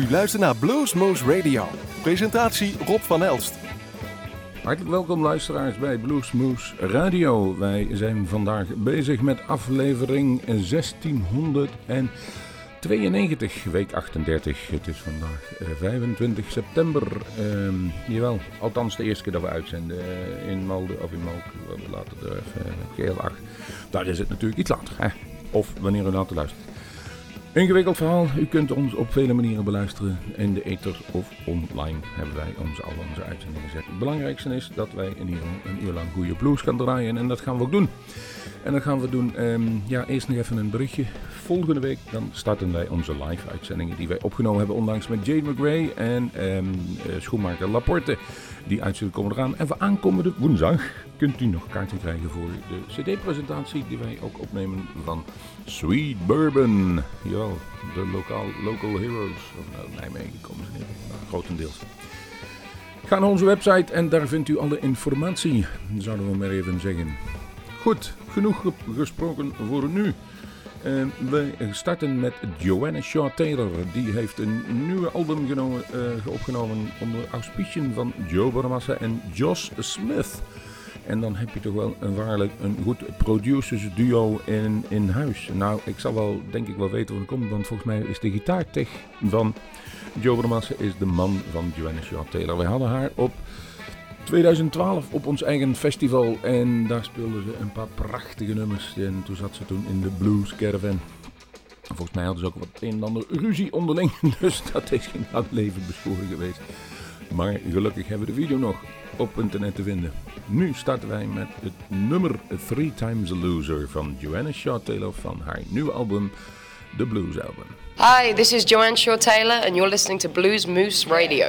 U luistert naar Bluesmoose Radio. Presentatie Rob van Elst. Hartelijk welkom luisteraars bij Bluesmoose Radio. Wij zijn vandaag bezig met aflevering 1692, week 38. Het is vandaag 25 eh, september. Uh, jawel, althans de eerste keer dat we uitzenden uh, in Malden of in Malk. We laten er even uh, geel. Daar is het natuurlijk iets later. Hè? Of wanneer u nou te luistert. Ingewikkeld verhaal. U kunt ons op vele manieren beluisteren. In de ether of online hebben wij onze, al onze uitzendingen gezet. Het belangrijkste is dat wij in ieder geval een uur lang goede blues gaan draaien. En dat gaan we ook doen. En dan gaan we doen, um, ja, eerst nog even een berichtje. Volgende week dan starten wij onze live uitzendingen die wij opgenomen hebben. Ondanks met Jade McRae en um, uh, schoenmaker Laporte. Die uitzendingen komen eraan. En voor aankomende woensdag kunt u nog kaarten krijgen voor de cd-presentatie die wij ook opnemen van Sweet Bourbon. Jawel, de lokaal, local heroes. Of nou, Nijmegen komen ze niet, nou, grotendeels. Ga naar onze website en daar vindt u alle informatie, zouden we maar even zeggen. Goed, genoeg gesproken voor nu. Uh, we starten met Joanna Shaw Taylor. Die heeft een nieuwe album genomen, uh, opgenomen onder auspiciën van Joe Bonamassa en Josh Smith. En dan heb je toch wel een waarlijk een goed producers duo in, in huis. Nou, ik zal wel denk ik wel weten waar het komt, want volgens mij is de gitaartech van Joe Bonamassa is de man van Joanna Shaw Taylor. Wij hadden haar op 2012 op ons eigen festival en daar speelden ze een paar prachtige nummers. En toen zat ze toen in de Blues Caravan. Volgens mij hadden ze ook wat een en ander ruzie onderling, dus dat is geen leven beschoren geweest. Maar gelukkig hebben we de video nog op internet te vinden. Nu starten wij met het nummer Three Times a Loser van Joanna Shaw Taylor van haar nieuwe album The Blues Album. Hi, this is Joanne Shaw Taylor and you're listening to Blues Moose Radio.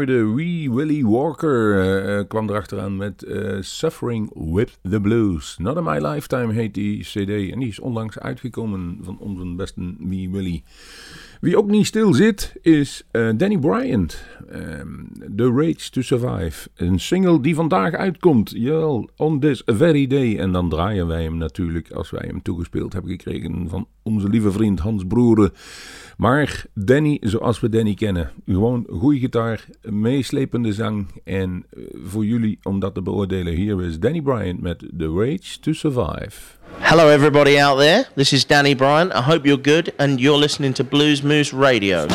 Jullie hoorden Wee Willie Walker uh, kwam erachteraan met Suffering with the Blues. Not in My Lifetime heet die cd en die is onlangs uitgekomen van onze beste Wee Willie. Wie ook niet stil zit is Danny Bryant. Um, The Rage to Survive. Een single die vandaag uitkomt. Jawel, on this very day. En dan draaien wij hem natuurlijk als wij hem toegespeeld hebben gekregen van onze lieve vriend Hans Broeren. Maar Danny, zoals we Danny kennen, gewoon goede gitaar, meeslepende zang. En eh, voor jullie om dat te beoordelen, hier is Danny Bryant met The Rage to Survive. Hello, everybody out there. This is Danny Bryant. I hope you're good and you're listening to Blues Moose Radio.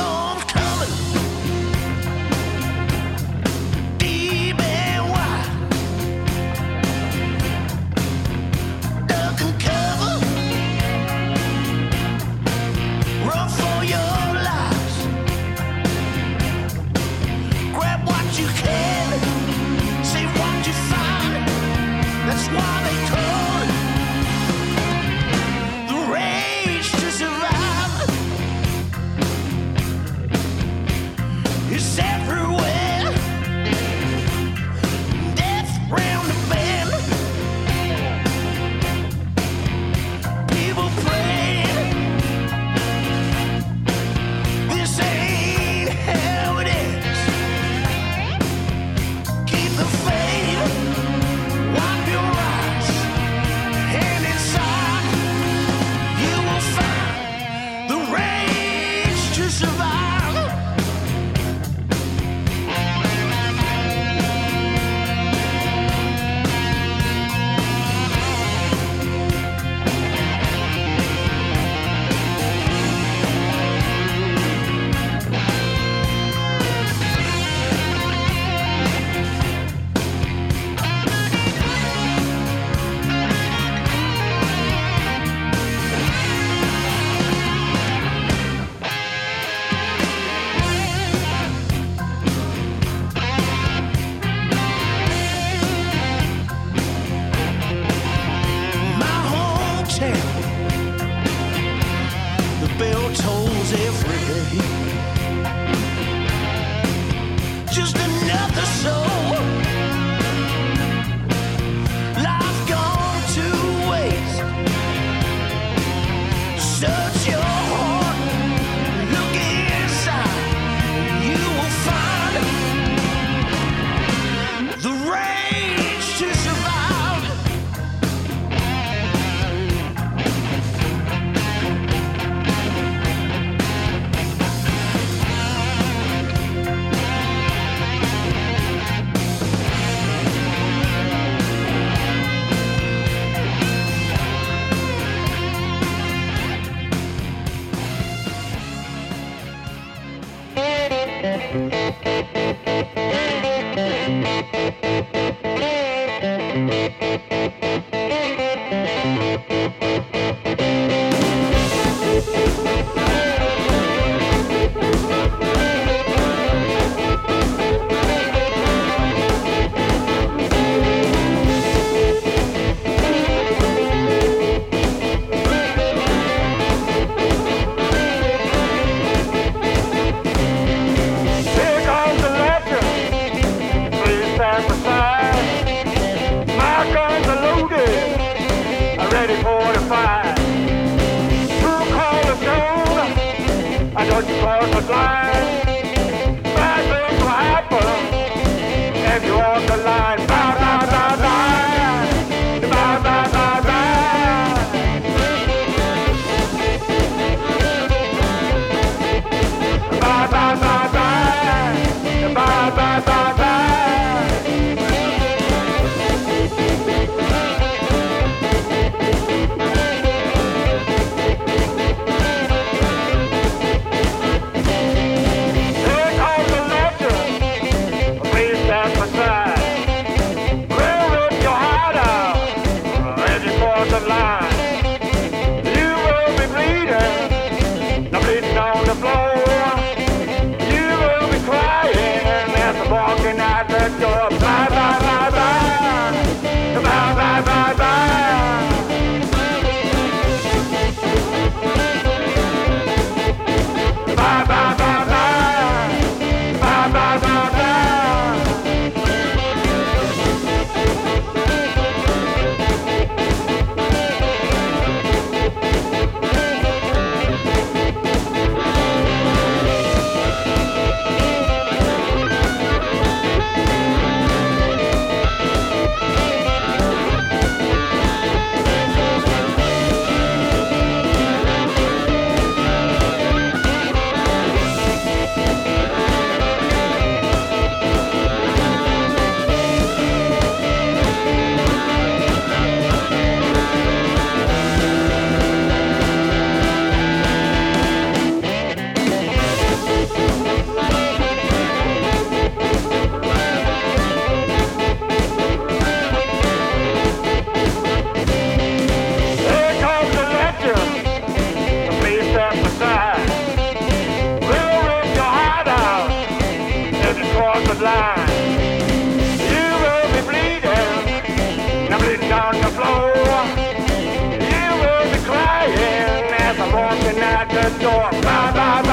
door. Bye bye.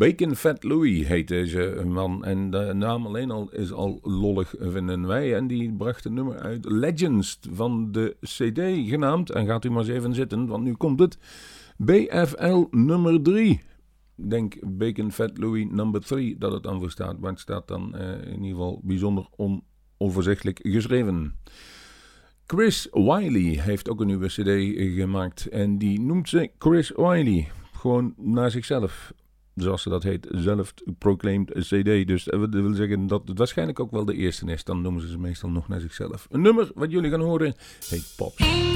Bacon Fat Louie heet deze man. En de naam alleen al is al lollig, vinden wij. En die bracht een nummer uit Legends van de CD genaamd. En gaat u maar eens even zitten, want nu komt het. BFL nummer 3. Ik denk Bacon Fat Louie number 3 dat het dan voor staat. Maar het staat dan eh, in ieder geval bijzonder onoverzichtelijk geschreven. Chris Wiley heeft ook een nieuwe CD gemaakt. En die noemt ze Chris Wiley. Gewoon naar zichzelf zoals ze dat heet, zelf-proclaimed CD. Dus dat wil zeggen dat het waarschijnlijk ook wel de eerste is. Dan noemen ze ze meestal nog naar zichzelf. Een nummer wat jullie gaan horen heet Pops.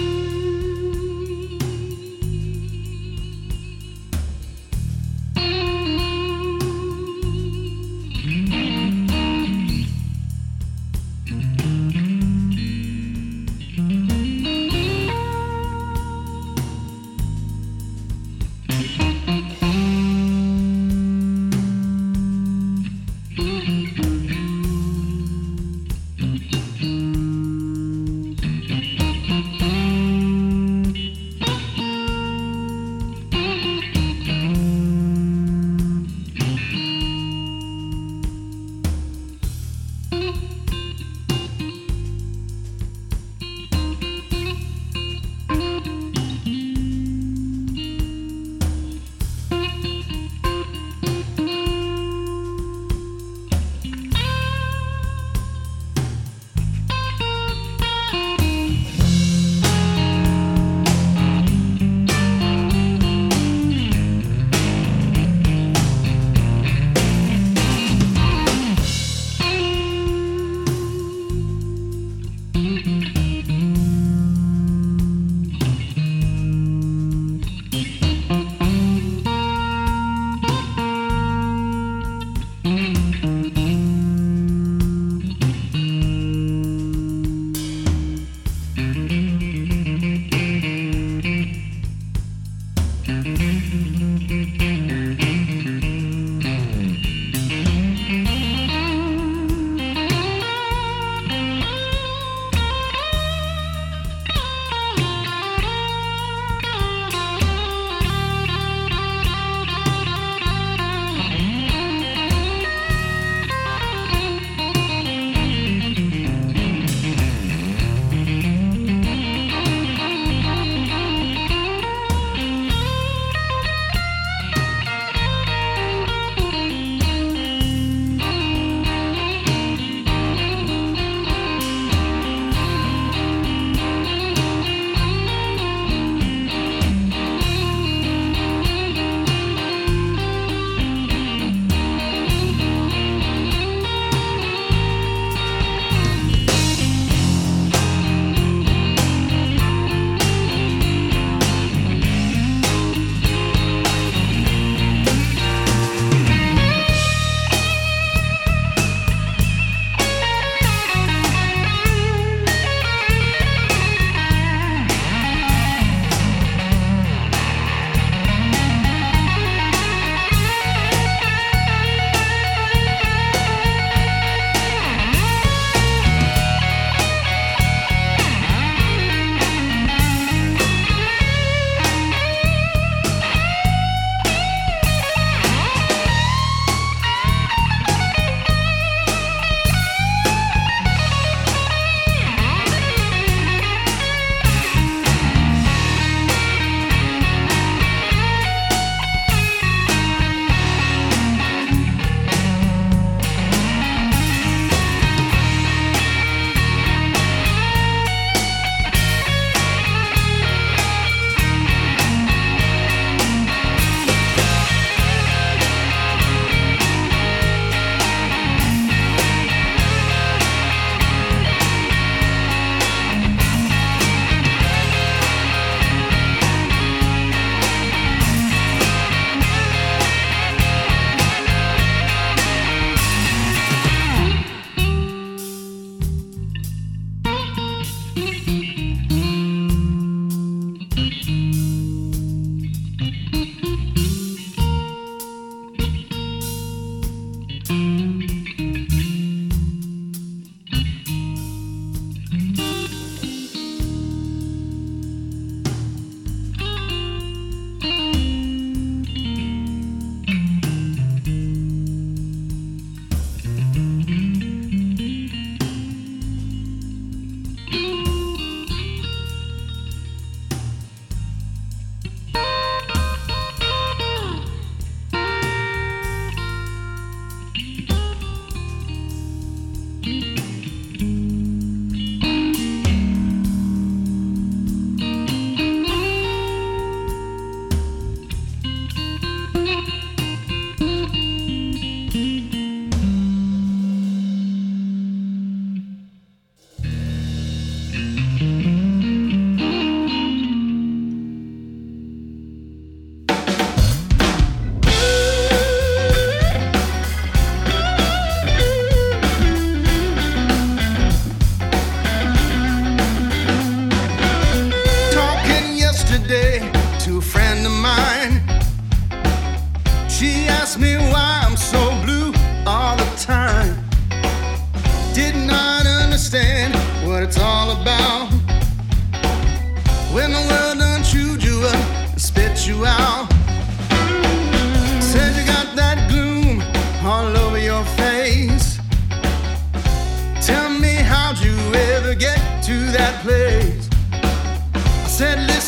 day to a friend of mine.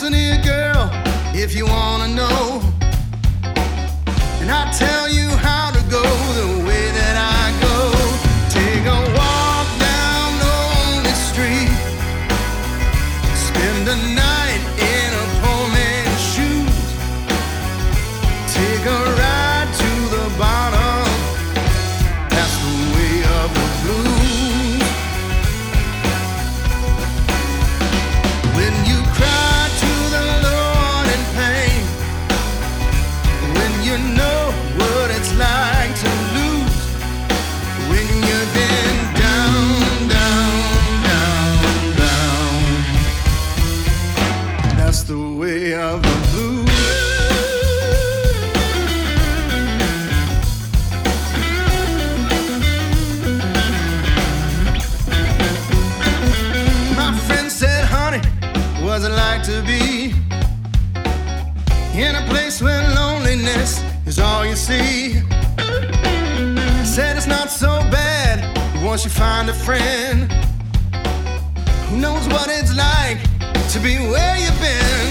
Listen here, girl, if you wanna know. And I tell before she find a friend who knows what it's like to be where you've been.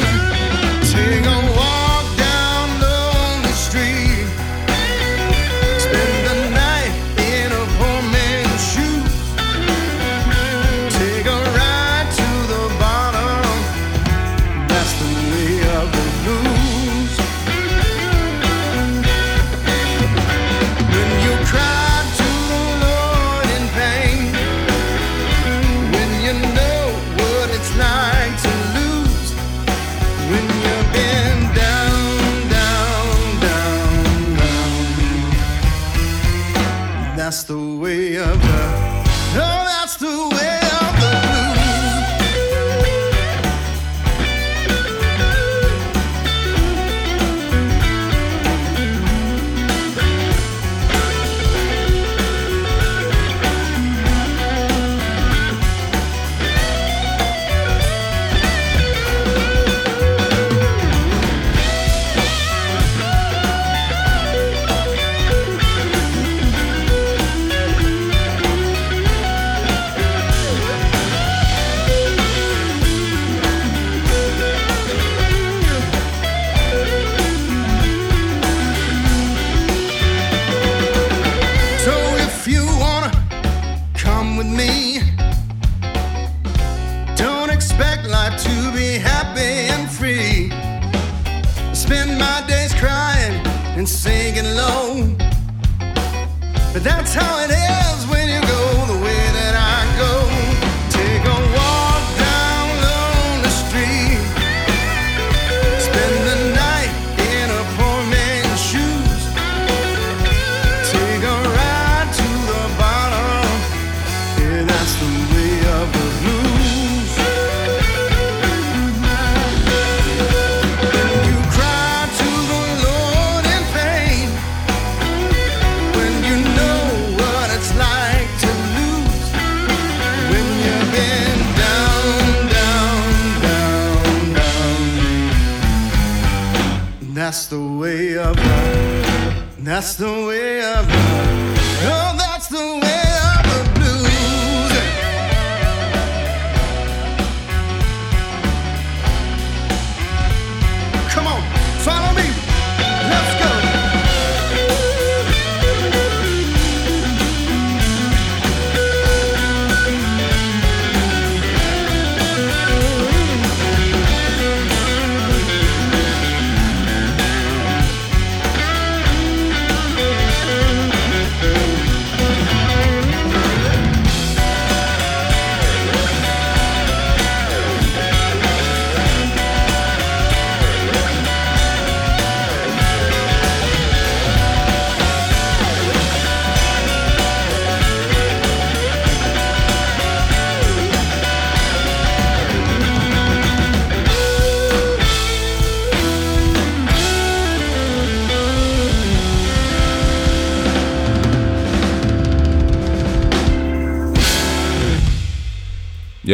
that's the way of life. That's the way of life. Oh,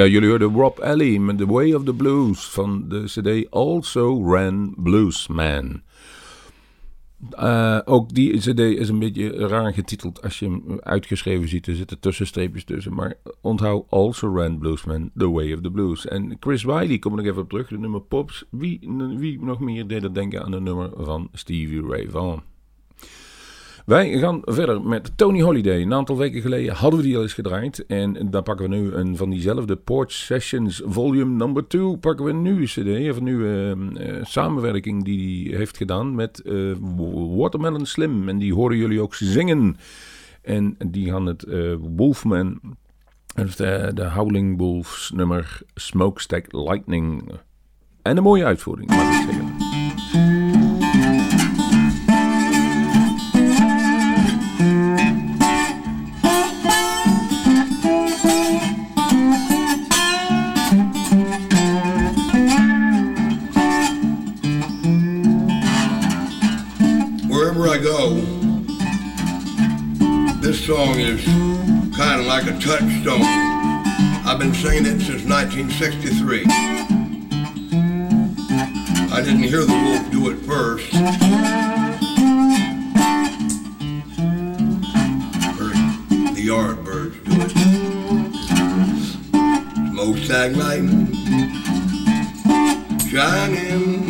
Ja, jullie hoorden Rob Alley met The Way of the Blues van de CD Also Ran Bluesman. Eh, ook die CD is een beetje raar getiteld als je hem uitgeschreven ziet. Er zitten tussenstreepjes tussen. Maar onthoud Also Ran Bluesman, The Way of the Blues. En Chris Wiley, kom ik nog even op terug, de nummer Pops. Wie, wie nog meer deed dat denken aan de nummer van Stevie Ray Vaughan? Wij gaan verder met Tony Holiday. Een aantal weken geleden hadden we die al eens gedraaid. En daar pakken we nu een van diezelfde Porch Sessions Volume Number 2. Pakken we een nieuwe cd, of een nieuwe uh, samenwerking die hij heeft gedaan met uh, Watermelon Slim. En die horen jullie ook zingen. En die gaan het uh, Wolfman, de, de Howling Wolves nummer Smokestack Lightning. En een mooie uitvoering, mag ik zeggen. Like a touchstone. I've been singing it since 1963. I didn't hear the wolf do it first. Heard the yardbirds do it. Smokestack lightning, shining, shining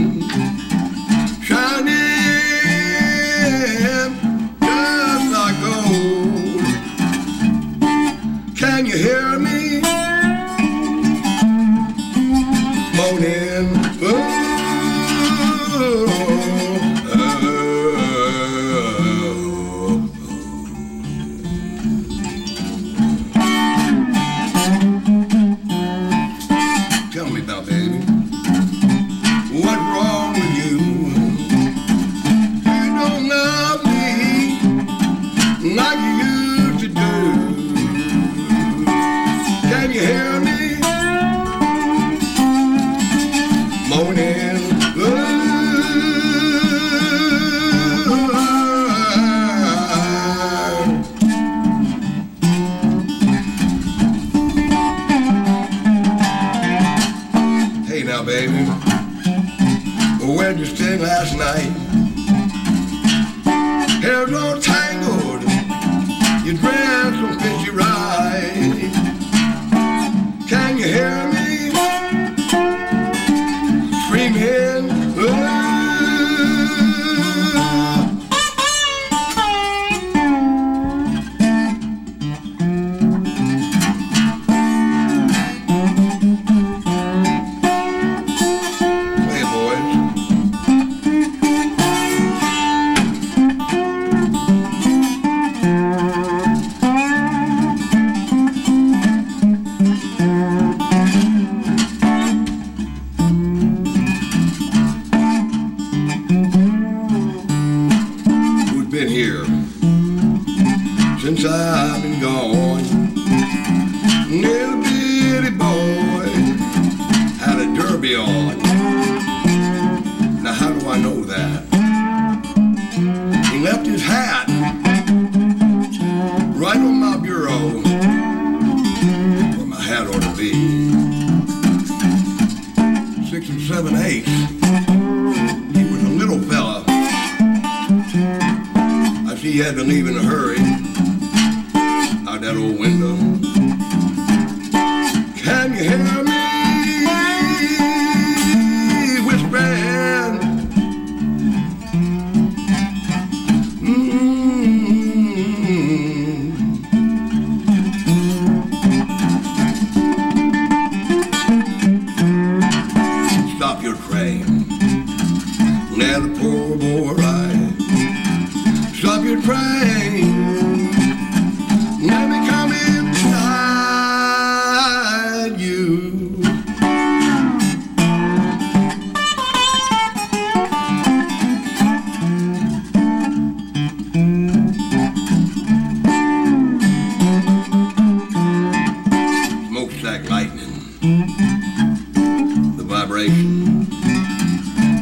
vibration,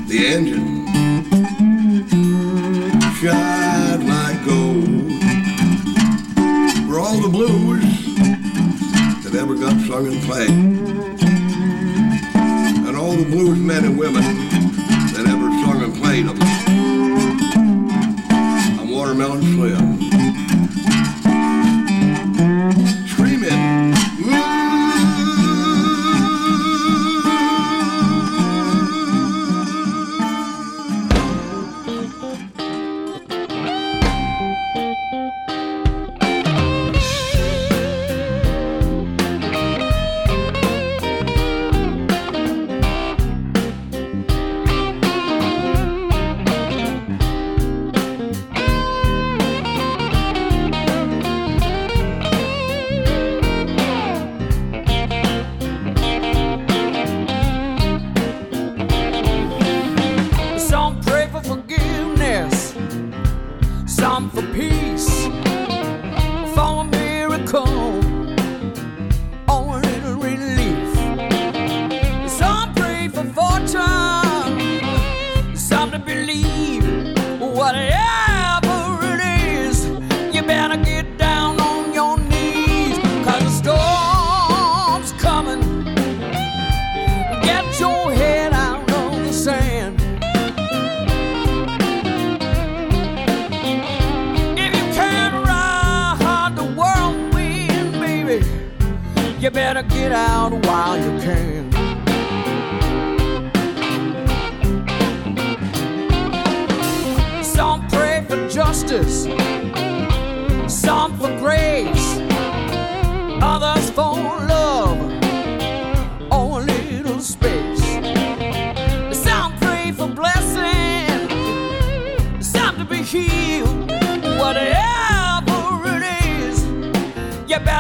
the engine shine like gold. For all the blues that ever got sung and played, and all the blues men and women that ever sung and played them. I'm Watermelon Slim.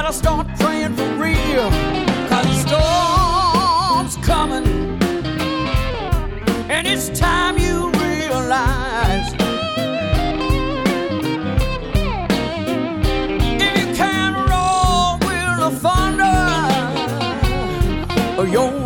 better start praying for real. Cause the storm's coming. And it's time you realize. If you can't roll with the thunder, you're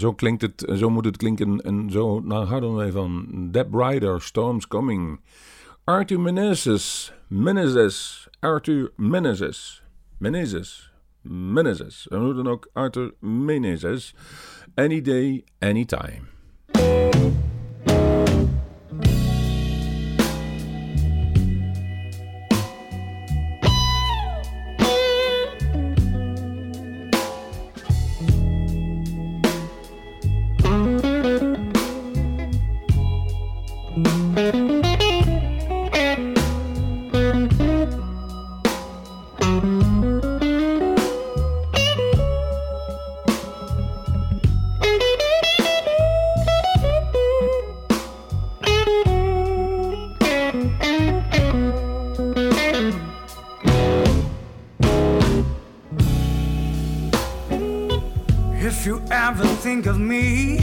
zo klinkt het, zo moet het klinken. En zo nou, houden wij van Deb Rider, Storms Coming. Arthur Menezes, Menezes, Arthur Menezes, Menezes, Menezes. En hoe dan ook Arthur Menezes. Any day, anytime. If you ever think of me,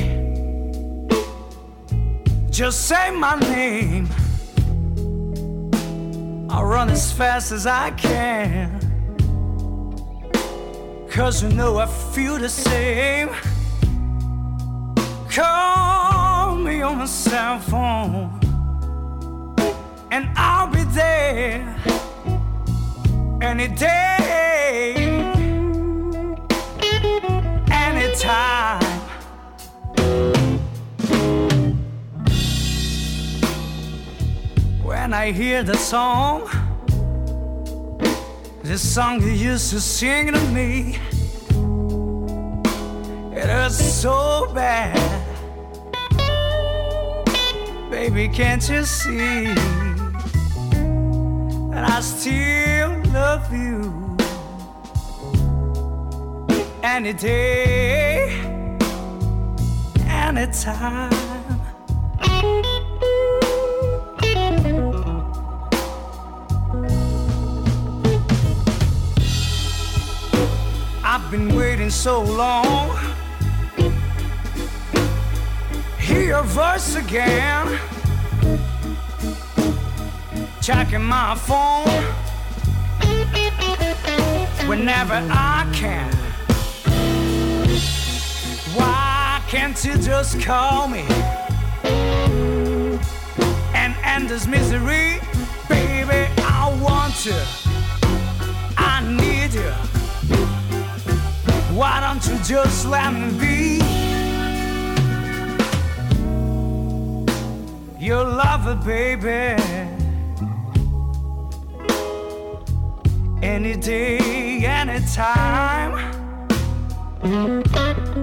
just say my name. I'll run as fast as I can. Cause you know I feel the same. Call me on my cell phone, and I'll be there any day anytime. When I hear the song, the song you used to sing to me, it hurts so bad. Baby, can't you see that I still love you? Any day, anytime. I've been waiting so long. Hear your voice again. Checking my phone whenever I can. Can't you just call me and end this misery? Baby, I want you. I need you. Why don't you just let me be your lover, baby? Any day, anytime. a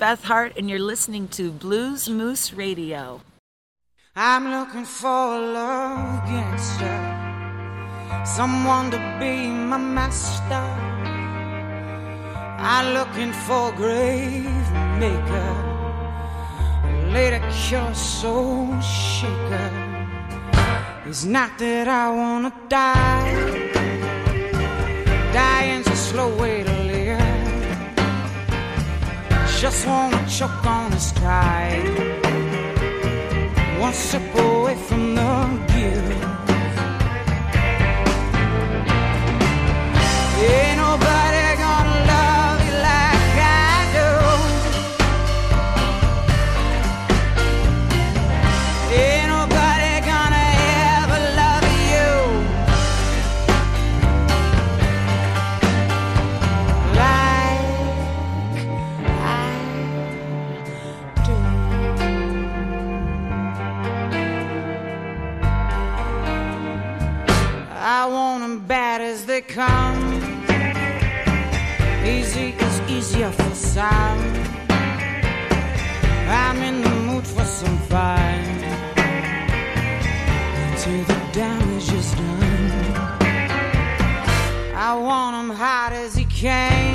Beth Hart, and you're listening to Blues Moose Radio. I'm looking for a love gangster, someone to be my master. I'm looking for a grave maker, a lady cure soul shaker. It's not that I wanna die, dying's a slow way Just wanna choke on this tide one step away from the guilt. Ain't bad as they come. Easy is easier for some. I'm in the mood for some fun. Till the damage is done. I want 'em hot as he came.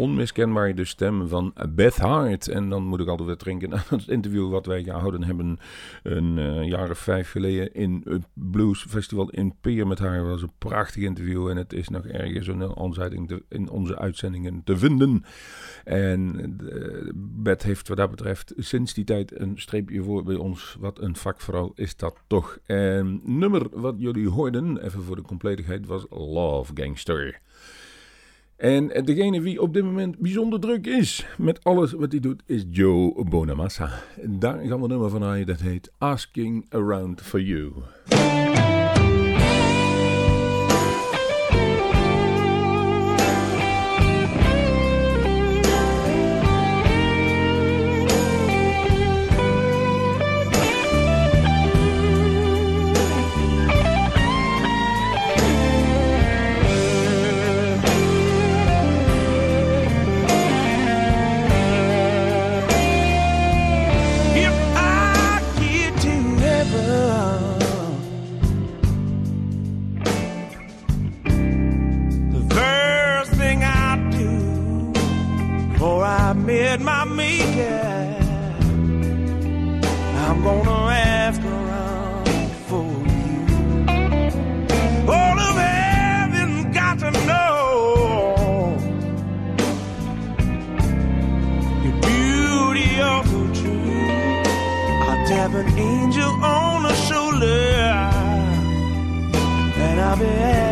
Onmiskenbaar de stem van Beth Hart. En dan moet ik altijd weer drinken aan het interview wat wij gehouden hebben een eh, jaar of vijf geleden in het Blues Festival in Peer met haar. Was een prachtig interview en het is nog ergens in onze uitzendingen te vinden. En eh, Beth heeft wat dat betreft sinds die tijd een streepje voor bij ons. Wat een vakvrouw is dat toch. En nummer wat jullie hoorden, even voor de compleetheid, was Love Gangster. En degene wie op dit moment bijzonder druk is met alles wat hij doet, is Joe Bonamassa. Daar gaan we nummer van aan, dat heet Asking Around For You. And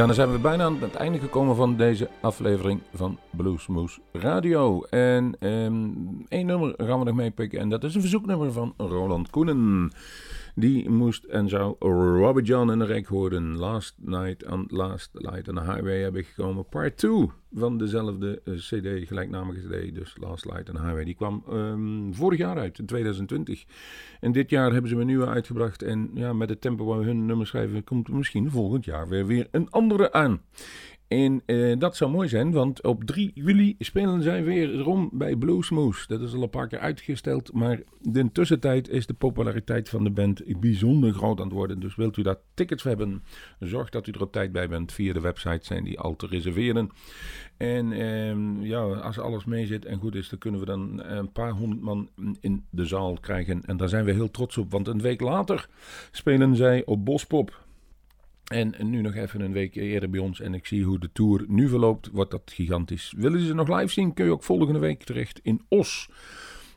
Ja, dan zijn we bijna aan het einde gekomen van deze aflevering van Bluesmoose Radio. En ehm, één nummer gaan we nog meepikken en dat is een verzoeknummer van Roland Koenen. Die moest en zou Robert John in de rek horen. Last Night on Last Light on the Highway heb ik gekomen. Part 2 van dezelfde eh, cd, gelijknamige cd. Dus Last Light on the Highway. Die kwam ehm, vorig jaar uit, in 2020. En dit jaar hebben ze een nieuwe uitgebracht. En ja, met het tempo waar we hun nummers schrijven, komt er misschien volgend jaar weer, weer een andere aan. En eh, dat zou mooi zijn, want op 3 juli spelen zij weer rond bij Bluesmoose. Dat is al een paar keer uitgesteld, maar in de tussentijd is de populariteit van de band bijzonder groot aan het worden. Dus wilt u daar tickets voor hebben, zorg dat u er op tijd bij bent. Via de website zijn die al te reserveren. En ehm, ja, als alles mee zit en goed is, dan kunnen we dan een paar honderd man in de zaal krijgen. En daar zijn we heel trots op, want een week later spelen zij op Bospop. En nu nog even een week eerder bij ons en ik zie hoe de tour nu verloopt, wordt dat gigantisch. Willen ze nog live zien, kun je ook volgende week terecht in Os.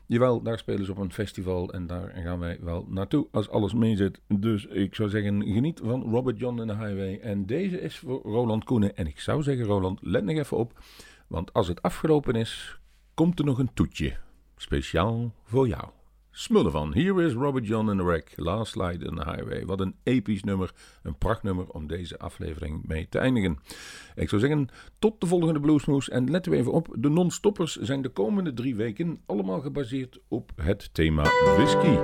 Jawel, daar spelen ze op een festival en daar gaan wij wel naartoe als alles mee zit. Dus ik zou zeggen, geniet van Robert John in de Highway. En deze is voor Roland Koenen. En ik zou zeggen, Roland, let nog even op. Want als het afgelopen is, komt er nog een toetje. Speciaal voor jou. Smullen van. Here is Robert John in the Wreck. Last Slide in the Highway. Wat een episch nummer. Een prachtnummer om deze aflevering mee te eindigen. Ik zou zeggen, tot de volgende Bluesmoes. En let we even op, de non-stoppers zijn de komende drie weken allemaal gebaseerd op het thema whisky.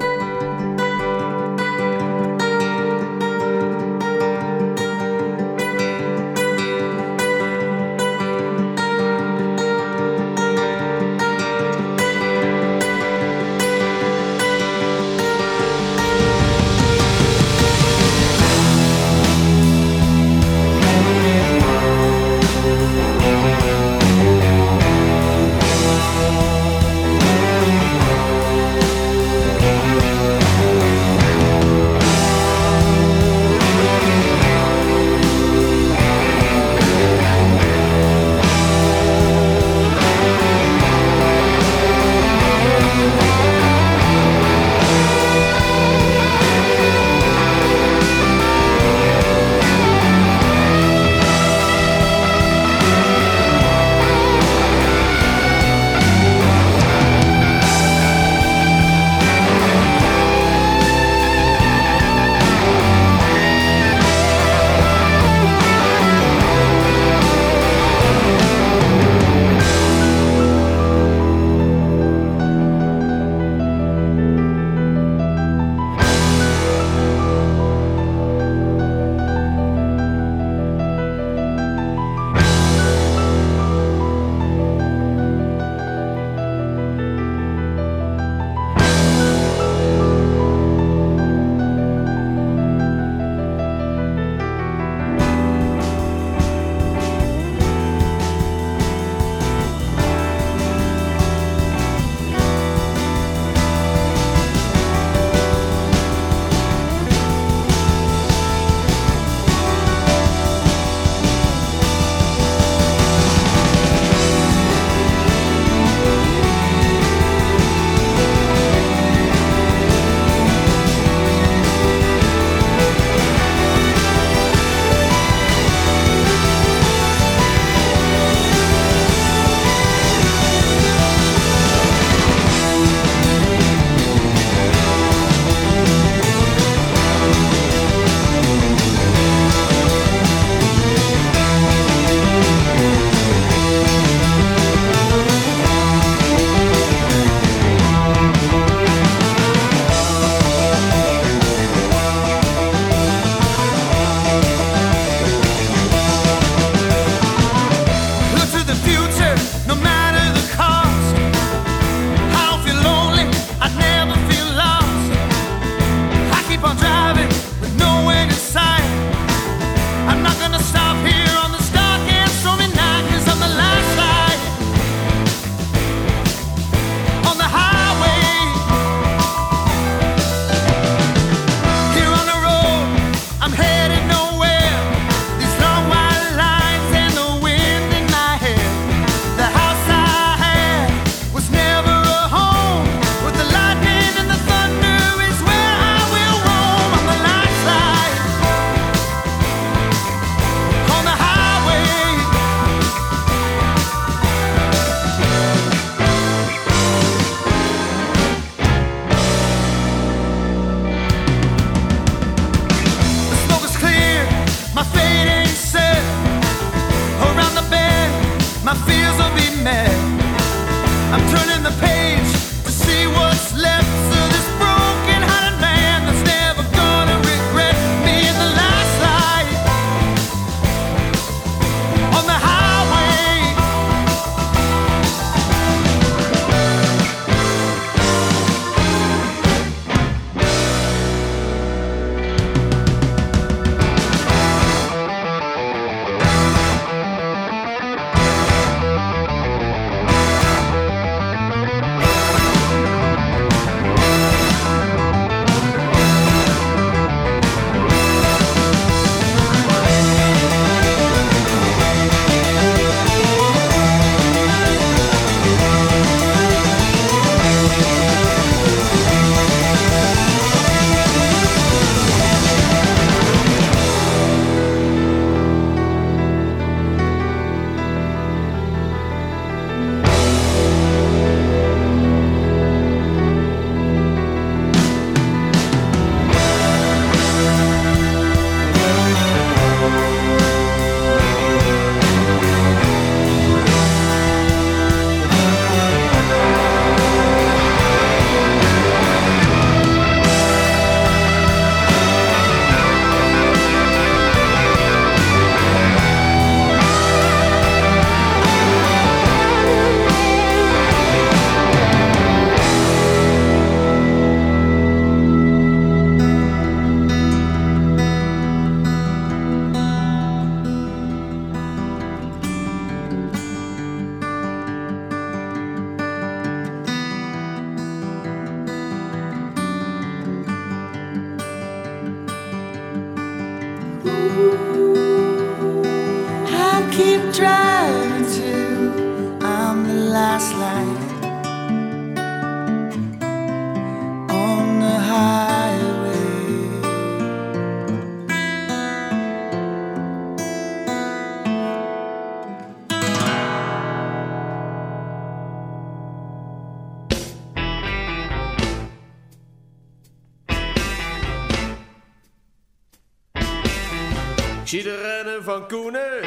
Zie de rennen van Koenen,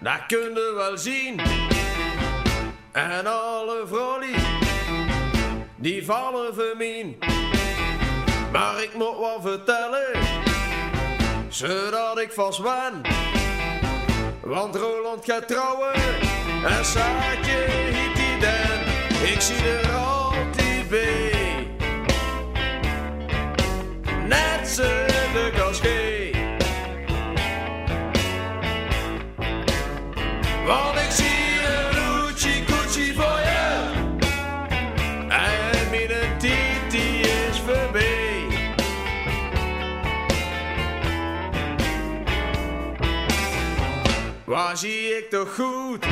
dat kun je wel zien. En alle vrouwen, die vallen mij. Maar ik moet wel vertellen, zodat ik vast ben. Want Roland gaat trouwen en Saatje hiet die den. Ik zie er altijd bij, net zo Want ik zie een roetje koetsie voor je. En mijn tijd die is voorbij. Waar zie ik toch goed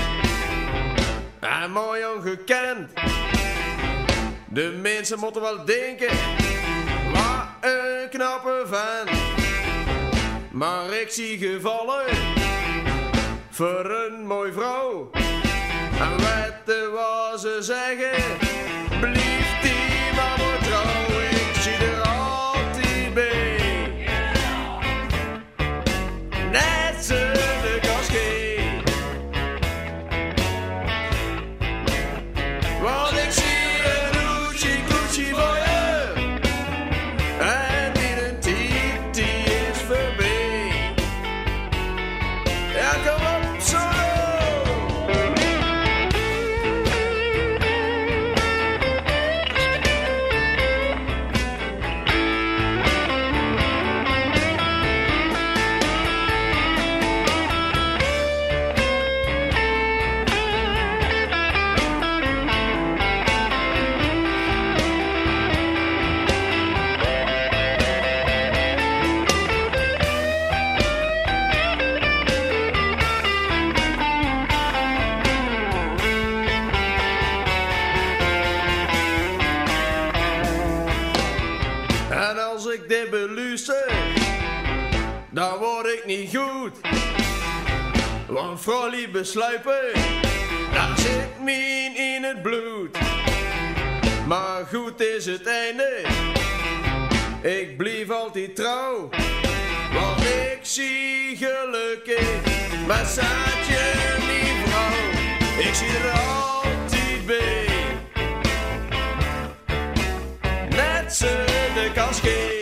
en mooi ongekend. De mensen moeten wel denken, wat een knappe vent. Maar ik zie gevallen voor een mooi vrouw. En weten wat ze zeggen, besluipen, dat zit me in het bloed. Maar goed is het einde, ik blijf altijd trouw. Want ik zie gelukkig mijn zaadje, mijn vrouw. Ik zie er altijd bij. net leuk als gij.